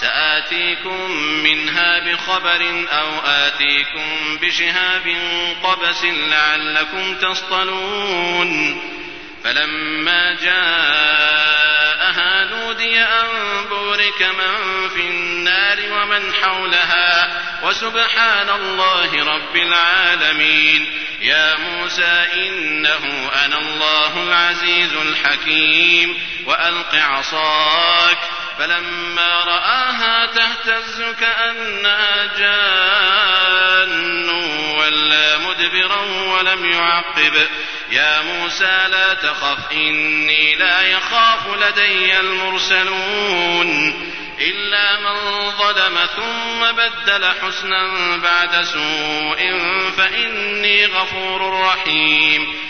سآتيكم منها بخبر أو آتيكم بشهاب قبس لعلكم تصطلون. فلما جاءها نودي أن بورك من في النار ومن حولها. وسبحان الله رب العالمين. يا موسى إنه أنا الله العزيز الحكيم. وألق عصاك فلما رآها تهتز كأنها جان ولا مدبرا ولم يعقب. يا موسى لا تخف إني لا يخاف لدي المرسلون. إلا من ظلم ثم بدل حسنا بعد سوء فإني غفور رحيم.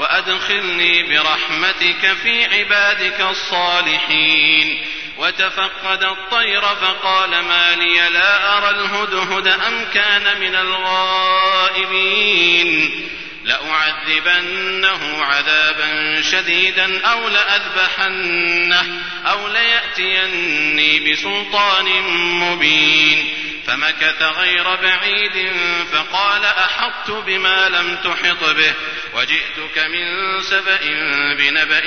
وأدخلني برحمتك في عبادك الصالحين. وتفقد الطير فقال ما لي لا أرى الهدهد أم كان من الغائبين. لأعذبنه عذابا شديدا أو لأذبحنه أو ليأتيني بسلطان مبين. فمكث غير بعيد فقال أحطت بما لم تحط به. وجئتك من سبأ بنبأ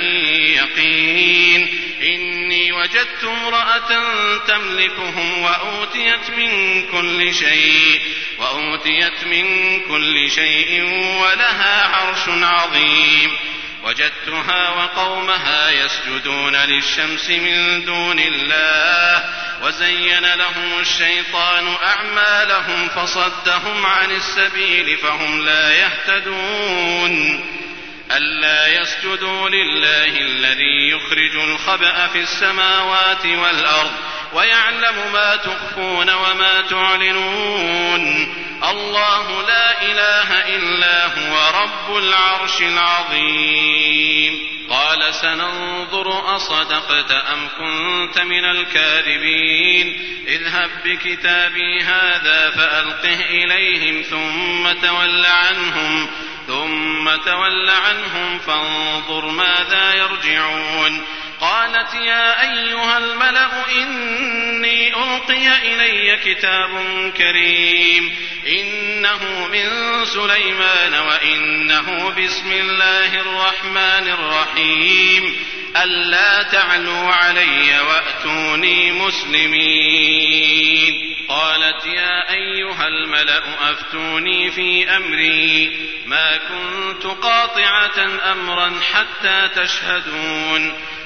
يقين. إني وجدت امرأة تملكهم وأوتيت من كل شيء وأوتيت من كل شيء ولها عرش عظيم. وجدتها وقومها يسجدون للشمس من دون الله وزين لهم الشيطان أعمالهم فصدهم عن السبيل فهم لا يهتدون. ألا يسجدوا لله الذي يخرج الخبأ في السماوات والأرض ويعلم ما تخفون وما تعلنون. الله لا إله إلا هو رب العرش العظيم. قال سننظر أصدقت أم كنت من الكاذبين. اذهب بكتابي هذا فألقه إليهم ثم تول عنهم وتول عنهم فانظر ماذا يرجعون. قالت يا أيها الملأ إني ألقي إلي كتاب كريم إنه من سليمان وإنه بسم الله الرحمن الرحيم ألا تعلوا علي وأتوني مسلمين قالت يا أيها الملأ أفتوني في أمري ما كنت قاطعة أمرا حتى تشهدون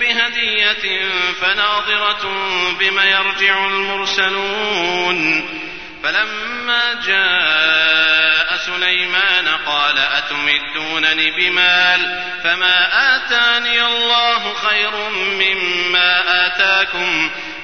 بهدية فناظرة بم يرجع المرسلون. فلما جاء سليمان قال أتمدونني بمال فما آتاني الله خير مما آتاكم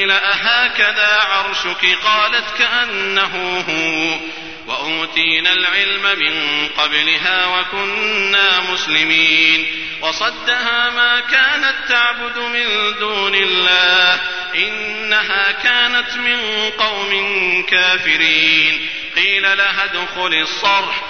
قيل أهكذا عرشك؟ قالت كأنه هو. وأوتينا العلم من قبلها وكنا مسلمين. وصدها ما كانت تعبد من دون الله. إنها كانت من قوم كافرين. قيل لها ادخل الصرح.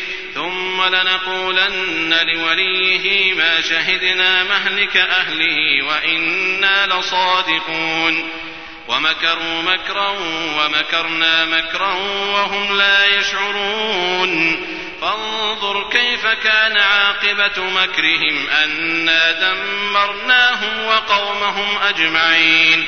ثم لنقولن لوليه ما شهدنا مهلك أهله وإنا لصادقون ومكروا مكرا ومكرنا مكرا وهم لا يشعرون فانظر كيف كان عاقبة مكرهم أنا دمرناهم وقومهم أجمعين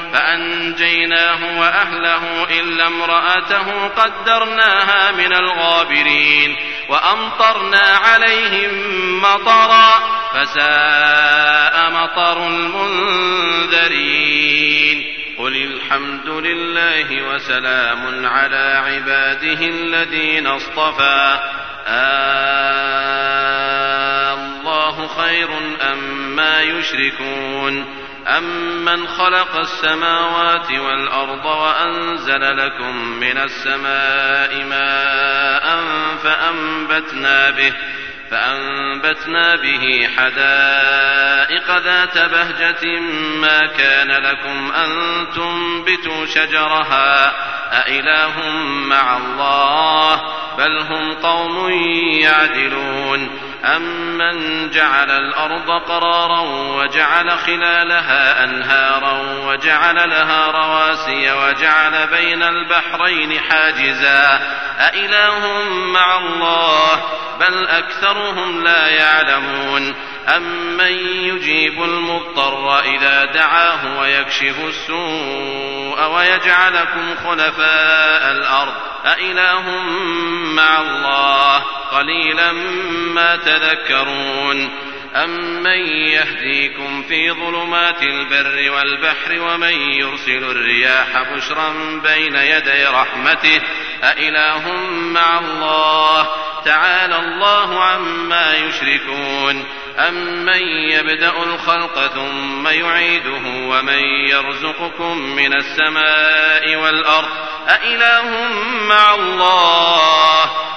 فأنجيناه وأهله إلا امرأته قدرناها من الغابرين وأمطرنا عليهم مطرا فساء مطر المنذرين قل الحمد لله وسلام على عباده الذين اصطفى آه الله خير أم ما يشركون أمن خلق السماوات والأرض وأنزل لكم من السماء ماء فأنبتنا به فأنبتنا به حدائق ذات بهجة ما كان لكم أن تنبتوا شجرها أإله مع الله بل هم قوم يعدلون أمن جعل الأرض قرارا وجعل خلالها أنهارا وجعل لها رواسي وجعل بين البحرين حاجزا أإله مع الله بل أكثرهم لا يعلمون أمن يجيب المضطر إذا دعاه ويكشف السوء ويجعلكم خلفاء الأرض أإله مع الله قليلا ما تذكرون. أمن يهديكم في ظلمات البر والبحر ومن يرسل الرياح بشرا بين يدي رحمته؟ أإله مع الله. تعالى الله عما يشركون. أمن يبدأ الخلق ثم يعيده ومن يرزقكم من السماء والأرض؟ أإله مع الله.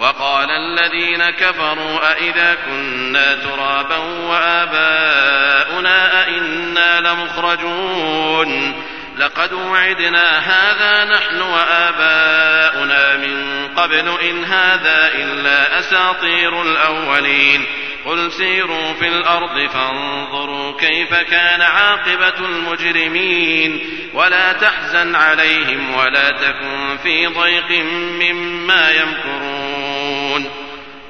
وقال الذين كفروا أئذا كنا ترابا وآباؤنا أئنا لمخرجون لقد وعدنا هذا نحن وآباؤنا من قبل إن هذا إلا أساطير الأولين قل سيروا في الأرض فانظروا كيف كان عاقبة المجرمين ولا تحزن عليهم ولا تكن في ضيق مما يمكرون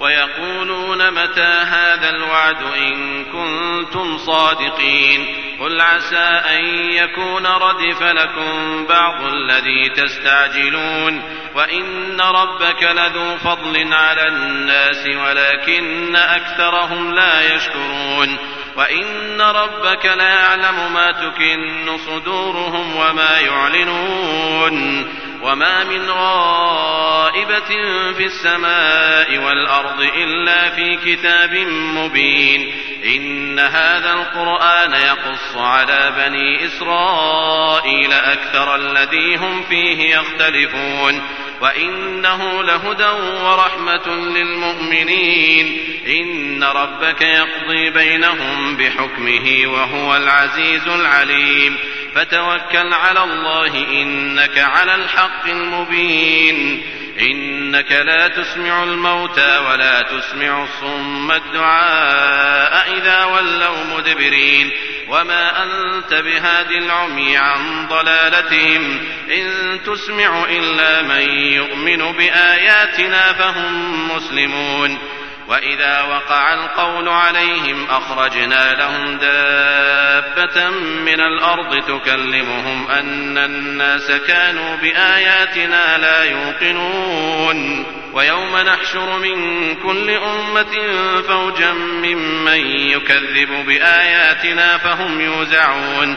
ويقولون متى هذا الوعد إن كنتم صادقين قل عسى أن يكون ردف لكم بعض الذي تستعجلون وإن ربك لذو فضل على الناس ولكن أكثرهم لا يشكرون وإن ربك ليعلم ما تكن صدورهم وما يعلنون وما من غائبة في السماء والأرض إلا في كتاب مبين إن هذا القرآن يقص على بني إسرائيل أكثر الذي هم فيه يختلفون وإنه لهدى ورحمة للمؤمنين إن ربك يقضي بينهم بحكمه وهو العزيز العليم فتوكل على الله إنك على الحق المبين. إنك لا تسمع الموتى ولا تسمع الصم الدعاء إذا ولوا مدبرين. وما أنت بهاد العمي عن ضلالتهم. إن تسمع إلا من يؤمن بآياتنا فهم مسلمون. وإذا وقع القول عليهم أخرجنا لهم دابة من الأرض تكلمهم أن الناس كانوا بآياتنا لا يوقنون ويوم نحشر من كل أمة فوجا ممن يكذب بآياتنا فهم يوزعون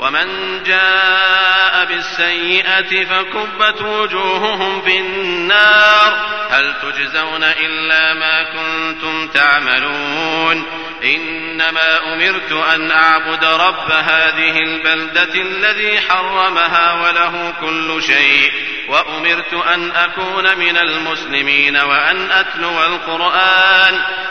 ومن جاء بالسيئة فكبت وجوههم في النار. هل تجزون إلا ما كنتم تعملون؟ إنما أمرت أن أعبد رب هذه البلدة الذي حرمها وله كل شيء وأمرت أن أكون من المسلمين وأن أتلو القرآن.